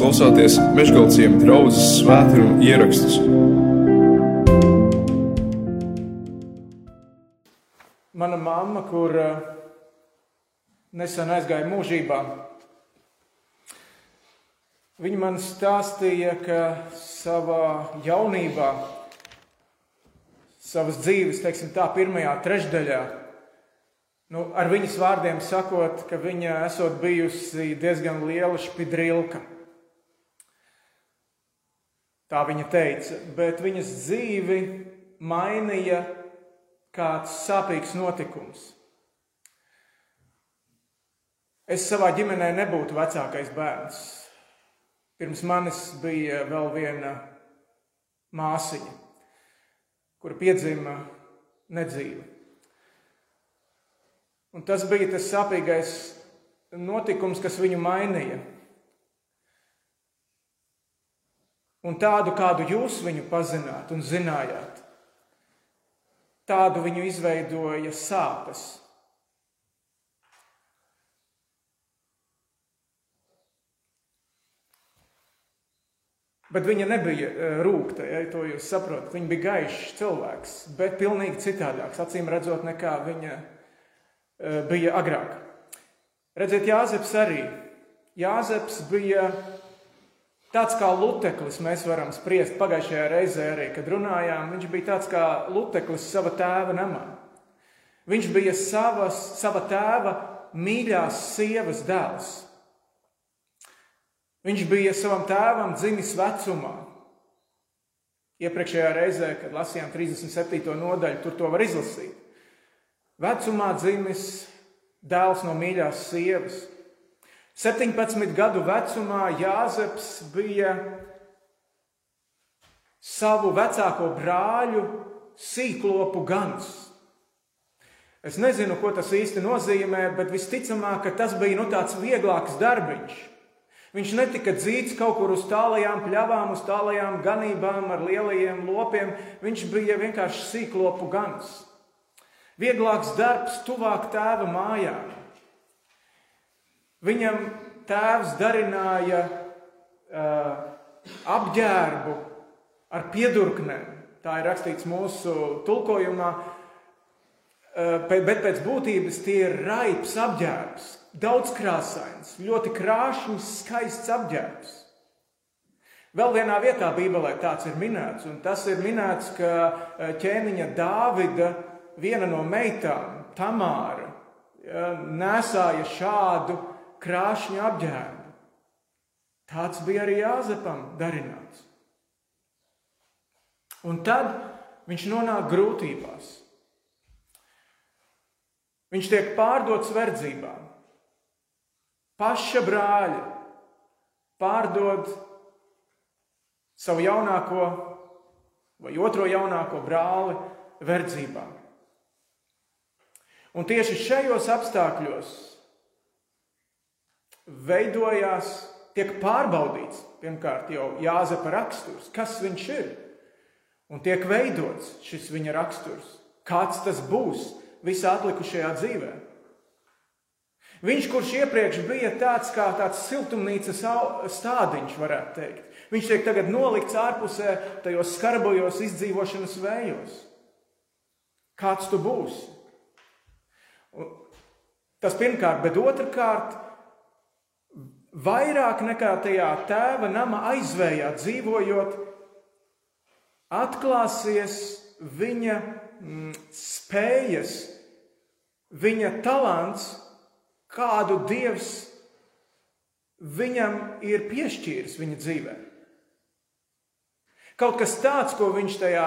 klausāties Meškāļu draugas svētkrājuma ierakstus. Mana mamma, kur eh, nesen aizgāja mūžībā, viņa man stāstīja, ka savā jaunībā, savas dzīves, teiksim, tā pirmajā trešdaļā, Nu, ar viņas vārdiem sakot, ka viņa esot bijusi diezgan liela špidrilka. Tā viņa teica, bet viņas dzīvi mainīja kāds sāpīgs notikums. Es savā ģimenē nebūtu vecākais bērns. Pirms manis bija vēl viena māsiņa, kura piedzima nedzīvi. Un tas bija tas sāpīgais notikums, kas viņu mainīja. Un tādu, kādu jūs viņu pazināt un zinājāt, tādu viņu izveidoja sāpes. Bet viņa nebija e, rūkta, ja to jūs saprotat. Viņa bija gaišs cilvēks, bet pilnīgi citādāks, acīm redzot, nekā viņa Eh, bija agrāk. Redziet, Jāzeps arī. Jāzeps bija tāds kā luteklis, mēs varam spriest pagājušajā reizē arī, kad runājām. Viņš bija tāds kā luteklis sava tēva namā. Viņš bija savas, sava tēva mīļās sievas dēls. Viņš bija savam tēvam dzimis vecumā. Iepriekšējā reizē, kad lasījām 37. nodaļu, tur to var izlasīt. Vecumā dzimis dēls no mīļās sievas. 17 gadu vecumā Jāzeps bija savu vecāko brāļu sīklopu gans. Es nezinu, ko tas īsti nozīmē, bet visticamāk, tas bija nu, tāds vieglāks darbiņš. Viņš netika dzīts kaut kur uz tālajām pļavām, uz tālajām ganībām ar lielajiem lopiem. Viņš bija vienkārši sīklopu gans. Vieglāks darbs, tuvāk tēva mājām. Viņam tēvs darināja uh, apģērbu ar piedurknēm. Tā ir rakstīts mūsu tulkojumā, uh, bet pēc būtības tie ir raips apģērbs, daudzkrāsains, ļoti krāšņs, skaists apģērbs. Vēl vienā vietā Bībelē tāds ir minēts, un tas ir minēts, ka ķēniņa Dāvida viena no meitām, Tamāra, ja, nesāja šādu krāšņu apģērbu. Tāds bija arī Jāzepam darināts. Un tad viņš nonāk grūtībās. Viņš tiek pārdots verdzībā. Paša brāļa pārdod savu jaunāko vai otro jaunāko brāli verdzībā. Un tieši šajos apstākļos veidojās, tiek pārbaudīts pirmkārt jau Jāzepa raksturs, kas viņš ir. Un tiek veidots šis viņa raksturs, kāds tas būs visā atlikušajā dzīvē. Viņš, kurš iepriekš bija tāds kā tāds siltumnīcas stādiņš, varētu teikt, viņš tiek tagad nolikts ārpusē tajos skarbajos izdzīvošanas vējos. Kāds tu būsi? Tas pirmkārt, bet otrkārt, vairāk nekā tajā tēva nama aizvējā dzīvojot, atklāsies viņa mm, spējas, viņa talants, kādu dievs viņam ir piešķīris viņa dzīvē. Kaut kas tāds, ko viņš tajā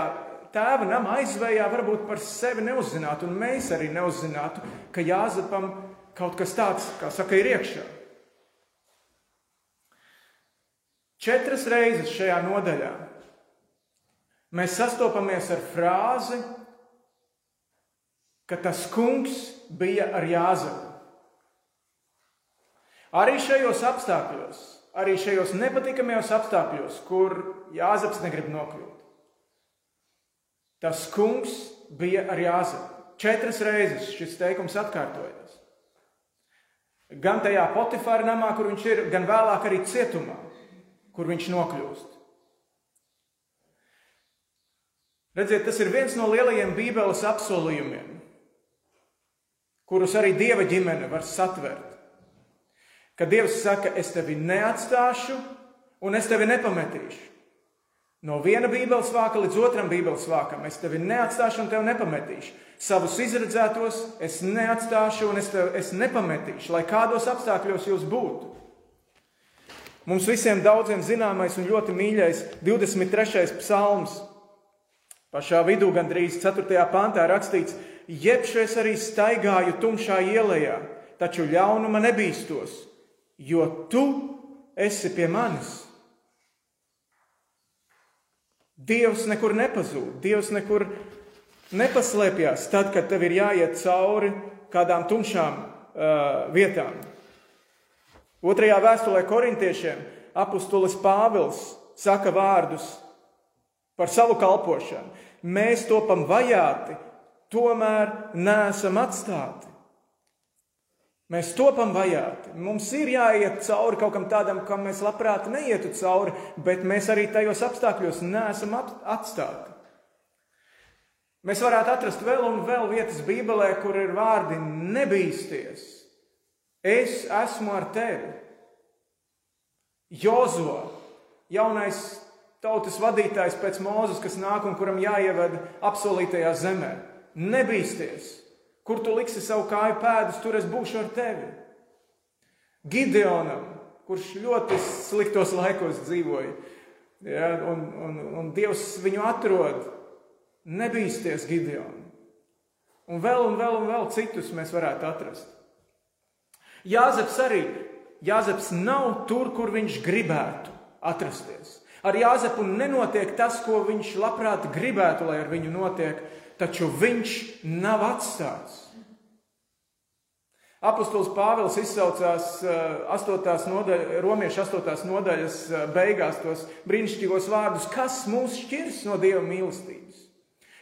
tēva nama aizvējā varbūt par sevi neuzzinātu, un mēs arī neuzzinātu, ka Jāzepam kaut kas tāds, kā saka, ir iekšā. Četras reizes šajā nodaļā mēs sastopamies ar frāzi, ka tas kungs bija ar Jāzepu. Arī šajos apstākļos, arī šajos nepatīkamajos apstākļos, kur Jāzeps negrib nokļūt. Tas kungs bija ar Jāzepu. Četras reizes šis teikums atkārtojas. Gan tajā Potifāra namā, kur viņš ir, gan vēlāk arī cietumā. Kur viņš nokļūst. Redziet, tas ir viens no lielajiem Bībeles apsolījumiem, kurus arī Dieva ģimene var satvert. Kad Dievs saka, es tevi neatstāšu un es tevi nepametīšu. No viena Bībeles vāka līdz otram Bībeles vākam es tevi neatstāšu un tevi nepametīšu. Savus izredzētos es neatstāšu un es tevi es nepametīšu, lai kādos apstākļos jūs būtu. Mums visiem daudziem zināmais un ļoti mīļais 23. psalms Pašā vidū, gandrīz 4. pāntā, rakstīts, jebšu es arī staigāju tumšā ielā, taču ļaunuma nebīstos, jo tu esi pie manis. Dievs nekur nepazūd, Dievs nekur nepaslēpjas tad, kad tev ir jāiet cauri kādām tumšām uh, vietām. Otrajā vēstulē korintiešiem apustulis Pāvils saka vārdus par savu kalpošanu. Mēs topam vajāti, tomēr neesam atstāti. Mēs topam vajāti. Mums ir jāiet cauri kaut kam tādam, kam mēs labprāt neietu cauri, bet mēs arī tajos apstākļos neesam atstāti. Mēs varētu atrast vēl un vēl vietas Bībelē, kur ir vārdi nebīsties. Es esmu ar tevi. Jozo, jaunais tautas vadītājs pēc mūzes, kas nāk un kuram jāievada apsolītajā zemē. Nebīsties, kur tu liksi savu kāju pēdus, tur es būšu ar tevi. Gideonam, kurš ļoti sliktos laikos dzīvoja, ja, un, un, un Dievs viņu atrod, nebīsties Gideonam. Un vēl un vēl un vēl citus mēs varētu atrast. Jāzeps arī, Jāzeps nav tur, kur viņš gribētu atrasties. Ar Jāzepu nenotiek tas, ko viņš labprāt gribētu, lai ar viņu notiek, taču viņš nav atstāts. Apostols Pāvils izsaucās 8. Eh, nodaļa, Romiešu 8. nodaļas eh, beigās tos brīnišķīgos vārdus, kas mūs šķirs no Dieva mīlestības,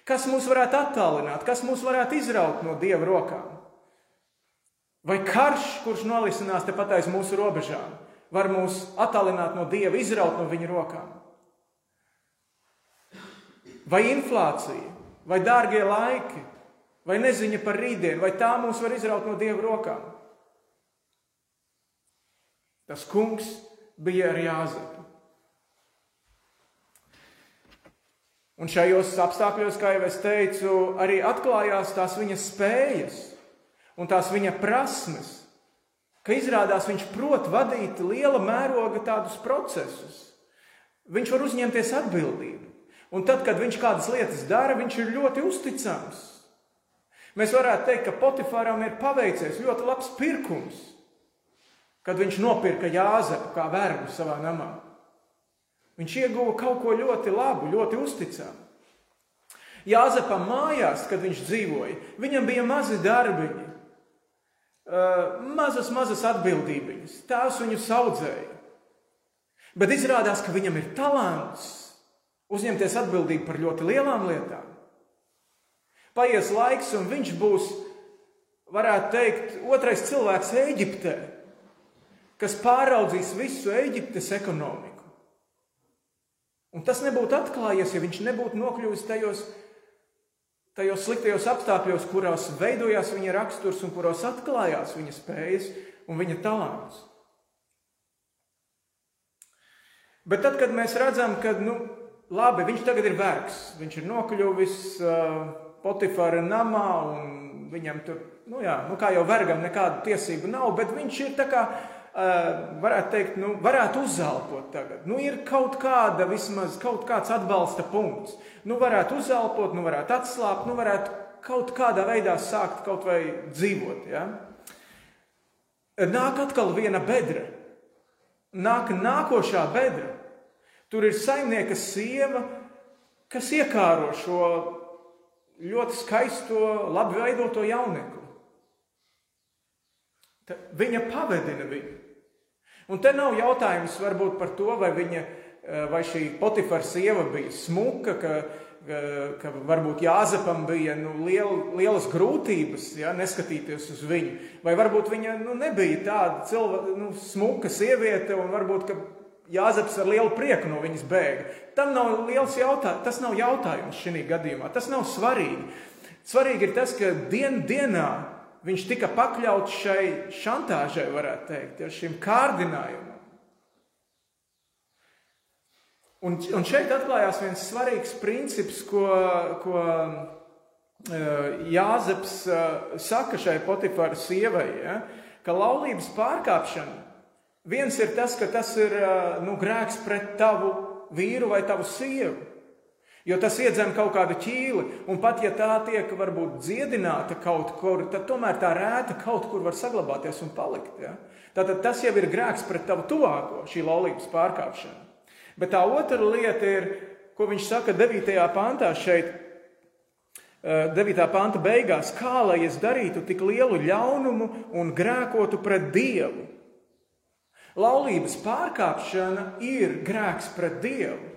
kas mūs varētu attālināt, kas mūs varētu izraut no Dieva rokām. Vai karš, kurš nolisinās tepat aiz mūsu robežām, var mūs attālināt no Dieva, izraut no viņa rokām. Vai inflācija, vai dārgie laiki, vai neziņa par rītdienu, vai tā mūs var izraut no Dieva rokām? Tas kungs bija ar Jāzepu. Un šajos apstākļos, kā jau es teicu, arī atklājās tās viņa spējas un tās viņa prasmes ka izrādās viņš prot vadīt liela mēroga tādus procesus. Viņš var uzņemties atbildību. Un tad, kad viņš kādas lietas dara, viņš ir ļoti uzticams. Mēs varētu teikt, ka Potifāram ir paveicies ļoti labs pirkums, kad viņš nopirka Jāzepu kā vergu savā namā. Viņš ieguva kaut ko ļoti labu, ļoti uzticamu. Jāzepam mājās, kad viņš dzīvoja, viņam bija mazi darbiņi, mazas, mazas atbildības. Tēvs viņu audzēja. Bet izrādās, ka viņam ir talants uzņemties atbildību par ļoti lielām lietām. Paies laiks, un viņš būs, varētu teikt, otrais cilvēks Eģiptē, kas pāraudzīs visu Eģiptes ekonomiku. Un tas nebūtu atklājies, ja viņš nebūtu nokļuvis tajos tajos sliktajos apstākļos, kuros veidojās viņa raksturs un kuros atklājās viņa spējas un viņa talants. Bet tad, kad mēs redzam, ka nu, labi, viņš tagad ir vergs, viņš ir nokļuvis uh, Potifāra namā un viņam tur, nu, jā, nu, kā jau vergam, nekādu tiesību nav, bet viņš ir tā kā varētu teikt, nu, varētu uzzelpot tagad. Nu, ir kaut kāda, vismaz kaut kāds atbalsta punkts. Nu, varētu uzzelpot, nu, varētu atslābt, nu, varētu kaut kādā veidā sākt kaut vai dzīvot. Ja? Nāk atkal viena bedra, nāk nākošā bedra. Tur ir saimnieka sieva, kas iekāro šo ļoti skaisto, labi veidoto jaunekli. Viņa pavedina viņu. Un te nav jautājums varbūt par to, vai, viņa, eh, vai šī Potifara sieva bija smuka, ka, ka varbūt Jāzepam bija nu, liel, lielas grūtības ja, neskatīties uz viņu. Vai varbūt viņa nu, nebija tāda cilvēka, nu, smuka sieviete, un varbūt Jāzeps ar lielu prieku no viņas bēga. Tam nav liels jautājums, tas nav jautājums šī gadījumā. Tas nav svarīgi. Svarīgi ir tas, ka dien, dienā viņš tika pakļauts šai šantāžai, varētu teikt, ar šim kārdinājumam. Un, un šeit atklājās viens svarīgs princips, ko, ko uh, Jāzeps uh, saka šai Potifara sievai, ja? ka laulības pārkāpšana viens ir tas, ka tas ir uh, nu, grēks pret tavu vīru vai tavu sievu. Jo tas iedzem kaut kādu ķīli, un pat ja tā tiek varbūt dziedināta kaut kur, tad tomēr tā rēta kaut kur var saglabāties un palikt. Ja? Tātad tas jau ir grēks pret tavu tuvāko, šī laulības pārkāpšana. Bet tā otra lieta ir, ko viņš saka 9. pantā šeit, 9. Eh, panta beigās, kā lai es darītu tik lielu ļaunumu un grēkotu pret Dievu. Laulības pārkāpšana ir grēks pret Dievu.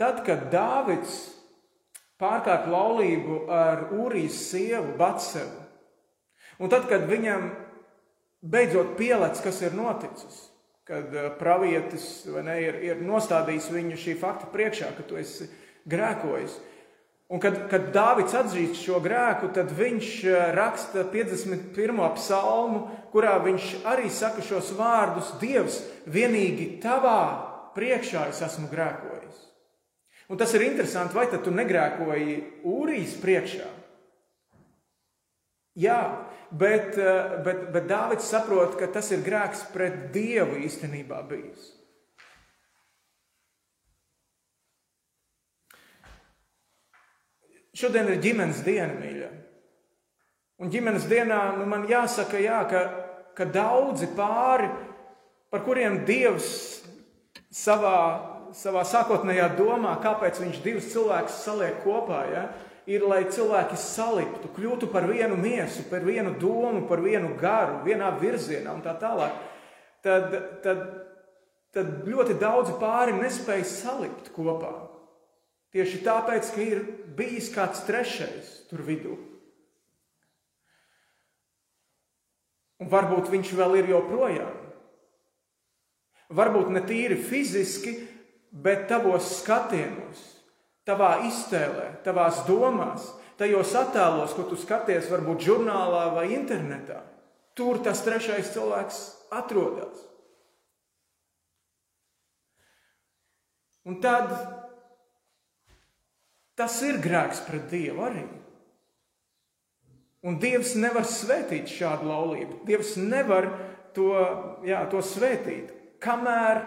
Tad, kad Dāvids pārkāpa laulību ar Ūrijas sievu Batsevu, un tad, kad viņam beidzot pielēc, kas ir noticis, kad eh, pravietis ne, ir, ir nostādījis viņu šī fakta priekšā, ka tu esi grēkojis. Un kad, kad Dāvids atzīst šo grēku, tad viņš eh, raksta 51. psalmu, kurā viņš arī saka šos vārdus: Dievs, vienīgi tavā priekšā es esmu grēkojis. Un tas ir interesanti, vai tad tu negrēkoji Ūrijas priekšā? Jā, bet, eh, bet, bet Dāvids saprot, ka tas ir grēks pret Dievu īstenībā bijis. Šodien ir ģimenes diena, mīļā. Un ģimenes dienā nu, man jāsaka, jā, ka, ka daudzi pāri, par kuriem Dievs savā savā sākotnējā domā, kāpēc viņš divus cilvēkus saliek kopā, ja, ir, lai cilvēki saliptu, kļūtu par vienu miesu, par vienu domu, par vienu garu, vienā virzienā un tā tālāk. Tad, tad, tad ļoti daudzi pāri nespēja salikt kopā. Tieši tāpēc, ka ir bijis kāds trešais tur vidū. Un varbūt viņš vēl ir joprojām. Varbūt ne tīri fiziski, bet tavos skatienos, tavā iztēlē, tavās domās, tajos attēlos, ko tu skaties, varbūt žurnālā vai internetā, tur tas trešais cilvēks atrodas. Un tad tas ir grēks pret Dievu arī. Un Dievs nevar svētīt šādu laulību. Dievs nevar to, jā, to svētīt, kamēr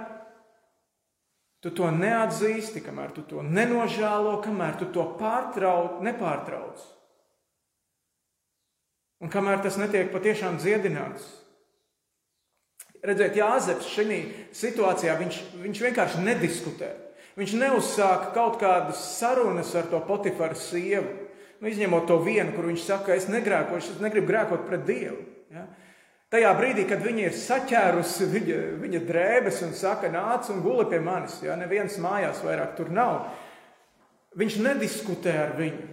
Tu to neatzīsti, kamēr tu to nenožēlo, kamēr tu to pārtrauc, nepārtrauc. Un kamēr tas netiek patiešām dziedināts. Redzēt, Jāzeps šajā situācijā viņš, viņš vienkārši nediskutē. Viņš neuzsāka kaut kādas sarunas ar to Potifaru sievu. Nu, izņemot to vienu, kur viņš saka, es negrēkošu, es negribu grēkot pret Dievu. Ja? Tajā brīdī, kad viņa ir saķērusi viņa, viņa drēbes un saka, nāc un guli pie manis, ja neviens mājās vairāk tur nav, viņš nediskutē ar viņu.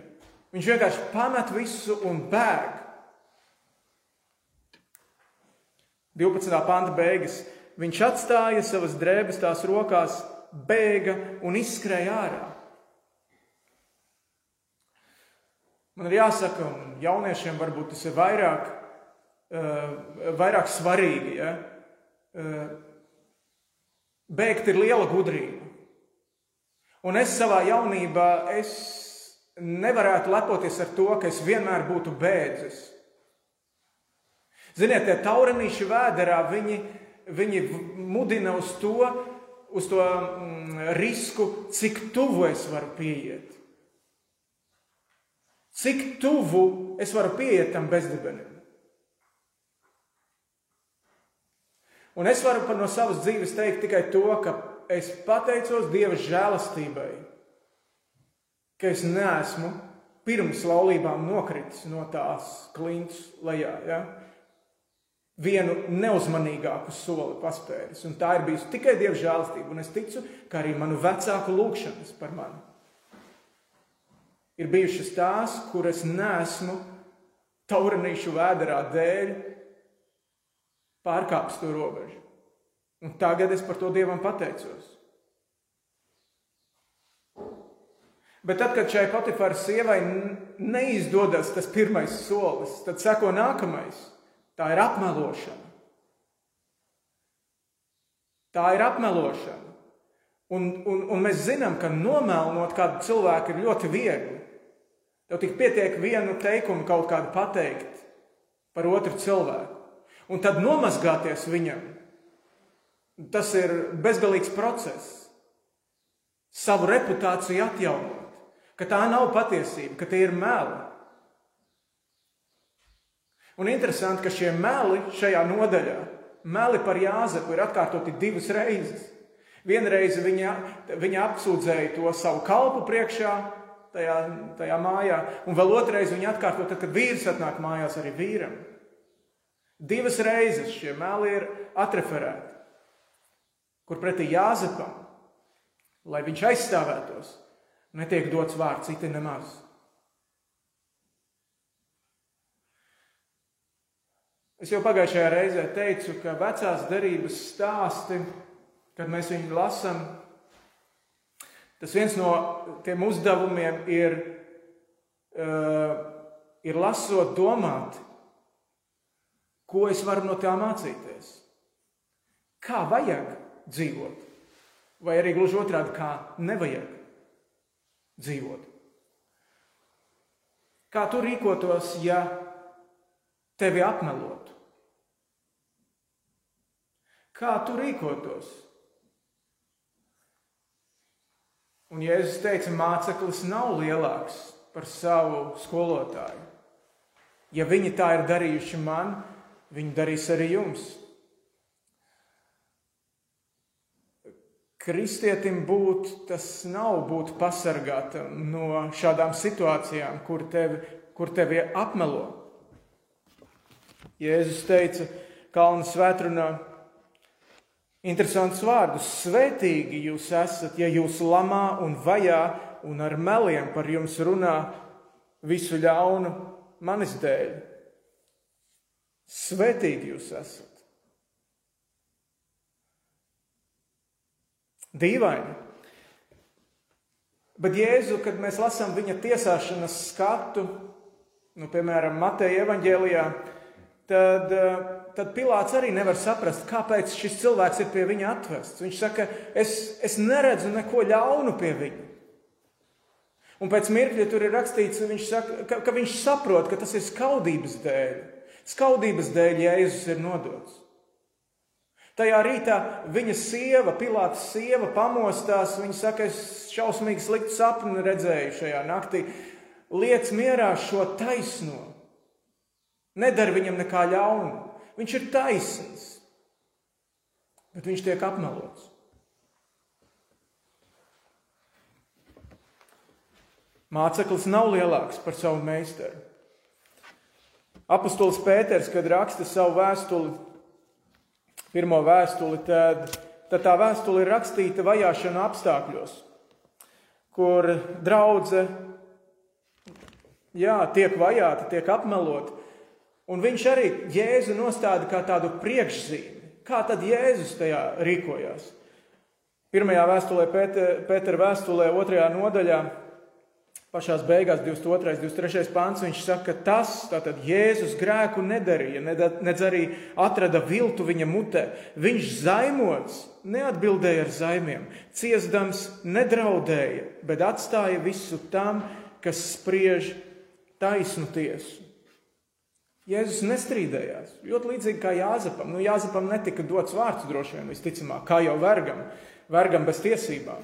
Viņš vienkārši pamet visu un bēg. 12. panta beigas. Viņš atstāja savas drēbes tās rokās, bēga un izskrēja ārā. Man ir jāsaka, un jauniešiem varbūt tas ir vairāk, vairāk svarīgi. Ja? Eh, bēgt ir liela gudrība. Un es savā jaunībā es nevarētu lepoties ar to, ka es vienmēr būtu bēdzis. Ziniet, tie taurenīši vēderā, viņi, viņi mudina uz to, uz to mm, risku, cik tuvu es varu pieiet. Cik tuvu es varu pieiet tam bezdibenim. Un es varu no savas dzīves teikt tikai to, ka es pateicos Dieva žēlastībai, ka es neesmu pirms laulībām nokritis no tās klints lejā. Ja? Vienu neuzmanīgāku soli paspēris. Un tā ir bijusi tikai Dieva žēlastība. Un es ticu, ka arī manu vecāku lūgšanas par mani ir bijušas tās, kuras nesmu taurinīšu vēderā dēļ pārkāpis to robežu. Un tagad es par to Dievam pateicos. Bet tad, kad šai Potifāra sievai neizdodas tas pirmais solis, tad seko nākamais. Tā ir apmelošana. Tā ir apmelošana. Un, un, un mēs zinām, ka nomelnot kādu cilvēku ir ļoti viegli. Tev tik pietiek vienu teikumu kaut kādu pateikt par otru cilvēku. Un tad nomazgāties viņam, tas ir bezgalīgs process. Savu reputāciju atjaunot ka tā nav patiesība, ka tie ir meli. Un interesanti, ka šie meli šajā nodaļā, meli par Jāzepu, ir atkārtoti divas reizes. Vienreiz viņa, viņa apsūdzēja to savu kalpu priekšā, tajā, tajā mājā, un vēl otrreiz viņa atkārto, tad, kad vīrs atnāk mājās arī vīram. Divas reizes šie meli ir atreferēti, kur pretī Jāzepam, lai viņš aizstāvētos, Netiek dots vārds, citi nemaz. Es jau pagājušajā reizē teicu, ka vecās derības stāsti, kad mēs viņu lasām, tas viens no tiem uzdevumiem ir, uh, ir lasot, domāt, ko es varu no tā mācīties. Kā vajag dzīvot, vai arī gluži otrādi, kā nevajag dzīvot. Kā tu rīkotos, ja tevi apmelotu? Kā tu rīkotos? Un Jēzus teica, māceklis nav lielāks par savu skolotāju. Ja viņi tā ir darījuši man, viņi darīs arī jums. Kristietim būt, tas nav būt pasargātam no šādām situācijām, kur tevi, kur tevi apmelo. Jēzus teica Kalnu svētrunā interesants vārdus. Svētīgi jūs esat, ja jūs lamā un vajā un ar meliem par jums runā visu ļaunu manis dēļ. Svētīgi jūs esat. Dīvaini. Bet Jēzu, kad mēs lasām viņa tiesāšanas skatu, nu, piemēram, Mateja evanģēlijā, tad, eh, tad Pilārs arī nevar saprast, kāpēc šis cilvēks ir pie viņa atvests. Viņš saka, es, es neredzu neko ļaunu pie viņa. Un pēc mirkļa tur ir rakstīts, viņš saka, ka, ka viņš saprot, ka tas ir skaudības dēļ. Skaudības dēļ Jēzus ir nodots. Tajā rītā viņa sieva, Pilāta sieva, pamostās. Viņa saka, es šausmīgi sliktu sapni redzēju šajā naktī. Liec mierā šo taisno. Nedara viņam nekā ļaunu. Viņš ir taisns, bet viņš tiek apmelots. Māceklis nav lielāks par savu meistaru. Apostols Pēters, kad raksta savu vēstuli pirmo vēstuli, tad, tad tā vēstule ir rakstīta vajāšana apstākļos, kur draudzene jā, tiek vajāta, tiek apmelota. Un viņš arī Jēzu nostāda kā tādu priekšzīmi. Kā tad Jēzus tajā rīkojās? Pirmajā vēstulē, Pētera vēstulē, otrajā nodaļā, Pašās beigās, 22. un 23. pāns, viņš saka, ka tas, tātad Jēzus grēku nedarīja, nedz arī atrada viltu viņa mutē. Viņš zaimots neatbildēja ar zaimiem, ciesdams nedraudēja, bet atstāja visu tam, kas spriež taisnu tiesu. Jēzus nestrīdējās. Ļoti līdzīgi kā Jāzepam. Nu, Jāzepam netika dots vārds droši vien, visticamāk, kā jau vergam, vergam bez tiesībām.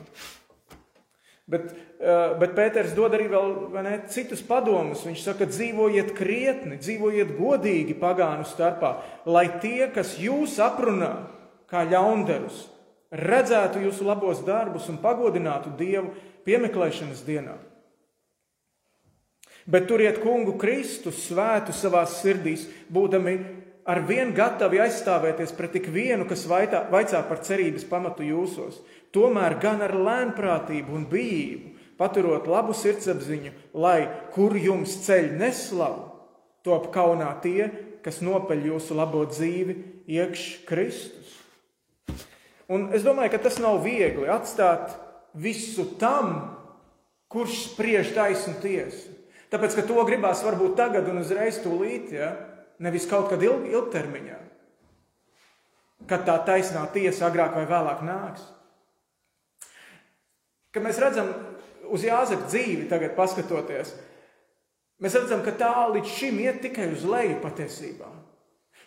Bet, eh, bet Pēters dod arī vēl ne, citus padomus. Viņš saka, dzīvojiet krietni, dzīvojiet godīgi pagānu starpā, lai tie, kas jūs aprunā kā ļaundarus, redzētu jūsu labos darbus un pagodinātu Dievu piemeklēšanas dienā. Bet turiet kungu Kristu svētu savā sirdīs, būdami ar vien gatavi aizstāvēties pret ikvienu, kas vaitā, vaicā par cerības pamatu jūsos tomēr gan ar lēnprātību un bijību, paturot labu sirdsapziņu, lai kur jums ceļ neslavu, top kaunā tie, kas nopeļ jūsu labo dzīvi iekš Kristus. Un es domāju, ka tas nav viegli atstāt visu tam, kurš spriež taisnu tiesu. Tāpēc, ka to gribās varbūt tagad un uzreiz tūlīt, ja? Nevis kaut kad ilg, ilgtermiņā, kad tā taisnā tiesa agrāk vai vēlāk nāks. Kad mēs redzam uz Jāzepa dzīvi, tagad paskatoties, mēs redzam, ka tā līdz šim iet tikai uz leju patiesībā.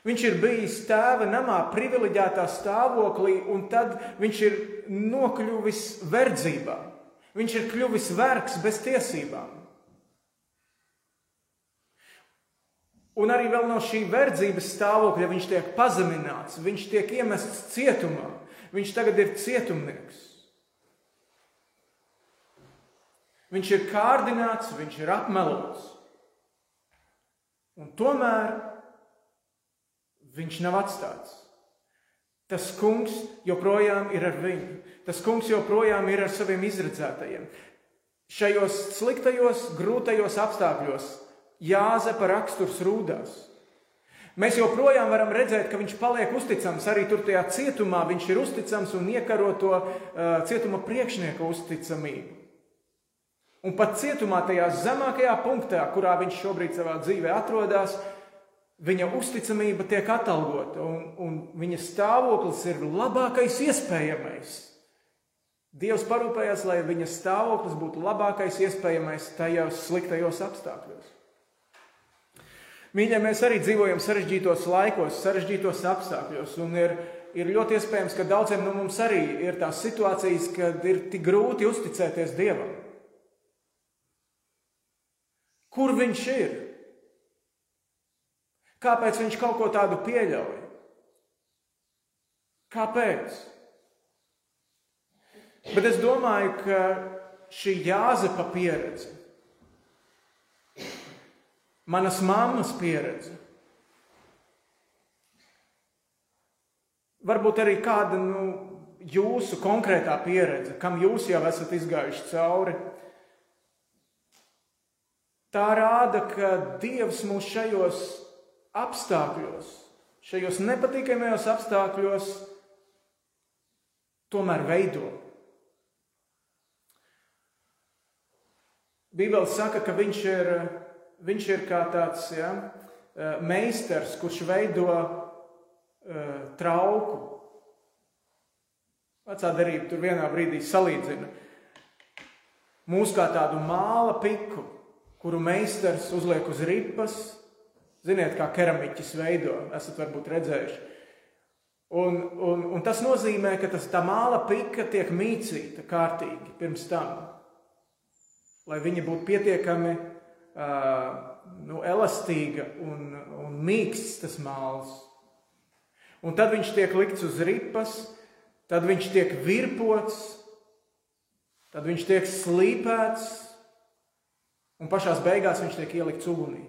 Viņš ir bijis tēva namā, privileģētā stāvoklī, un tad viņš ir nokļuvis verdzībā. Viņš ir kļuvis vergs bez tiesībām. Un arī no šī verdzības stāvokļa viņš tiek pazemināts, viņš tiek iemests cietumā, viņš tagad ir cietumnieks. Viņš ir kārdināts, viņš ir apmelots. Un tomēr viņš nav atstāts. Tas kungs joprojām ir ar viņu. Tas kungs joprojām ir ar saviem izredzētajiem. Šajos sliktajos, grūtajos apstākļos Jāzepa raksturs rūdās. Mēs joprojām varam redzēt, ka viņš paliek uzticams. Arī tur tajā cietumā viņš ir uzticams un iekaro to uh, cietuma priekšnieka uzticamību. Un pat cietumā, tajā zemākajā punktā, kurā viņš šobrīd savā dzīvē atrodas, viņa uzticamība tiek atalgota un, un viņa stāvoklis ir labākais iespējamais. Dievs parūpējās, lai viņa stāvoklis būtu labākais iespējamais tajos sliktajos apstākļos. Mīļie, mēs arī dzīvojam sarežģītos laikos, sarežģītos apstākļos, un ir, ir ļoti iespējams, ka daudziem no mums arī ir tās situācijas, kad ir tik grūti uzticēties Dievam. Kur viņš ir? Kāpēc viņš kaut ko tādu pieļauj? Kāpēc? Bet es domāju, ka šī jāzepa pieredze, manas mammas pieredze, varbūt arī kāda nu, jūsu konkrētā pieredze, kam jūs jau esat izgājuši cauri, tā rāda, ka Dievs mūs šajos apstākļos, šajos nepatīkamajos apstākļos, tomēr veido. Bībeli saka, ka viņš ir, viņš ir kā tāds ja, meistars, kurš veido uh, trauku. Vecā derība tur vienā brīdī salīdzina mūs kā tādu māla piku, kuru meistars uzliek uz ripas, Ziniet, kā keramiķis veido, esat varbūt redzējuši. Un, un, un tas nozīmē, ka tas, tā māla pika tiek mīcīta kārtīgi pirms tam, lai viņa būtu pietiekami nu, elastīga un, un mīksts tas māls. Un tad viņš tiek likts uz ripas, tad viņš tiek virpots, tad viņš tiek slīpēts, un pašā beigās viņš tiek ielikts ugunī.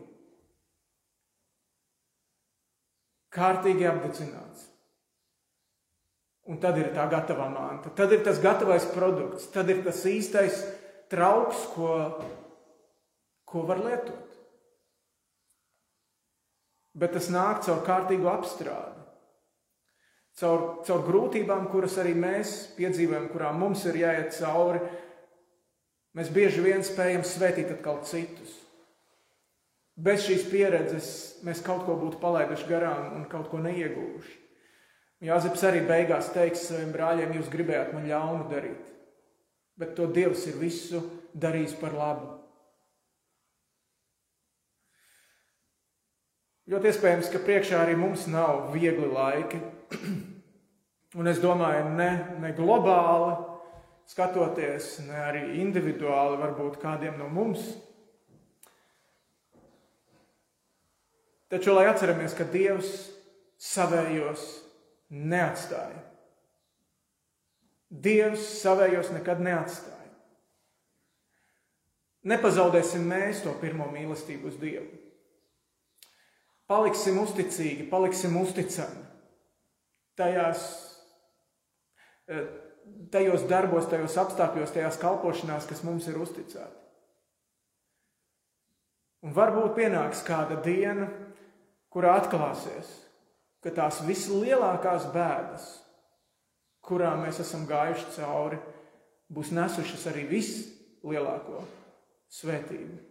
kārtīgi apdedzināts. Un tad ir tā gatavā manta, tad ir tas gatavais produkts, tad ir tas īstais trauks, ko, ko var lietot. Bet tas nāk caur kārtīgu apstrādi, caur, caur grūtībām, kuras arī mēs piedzīvojam, kurām mums ir jāiet cauri. Mēs bieži vien spējam svētīt atkal citus bez šīs pieredzes mēs kaut ko būtu palaiduši garām un kaut ko neieguvuši. Jāzeps arī beigās teiks saviem brāļiem, jūs gribējāt man ļaunu darīt, bet to Dievs ir visu darījis par labu. Ļoti iespējams, ka priekšā arī mums nav viegli laiki. Un es domāju, ne, ne globāli skatoties, ne arī individuāli, varbūt kādiem no mums Taču, lai atceramies, ka Dievs savējos neatstāja. Dievs savējos nekad neatstāja. Nepazaudēsim mēs to pirmo mīlestību uz Dievu. Paliksim uzticīgi, paliksim uzticami tajās, eh, tajos darbos, tajos apstākļos, tajās kalpošanās, kas mums ir uzticēti. Un varbūt pienāks kāda diena, kurā atklāsies, ka tās vislielākās bēdas, kurā mēs esam gājuši cauri, būs nesušas arī vislielāko svētību.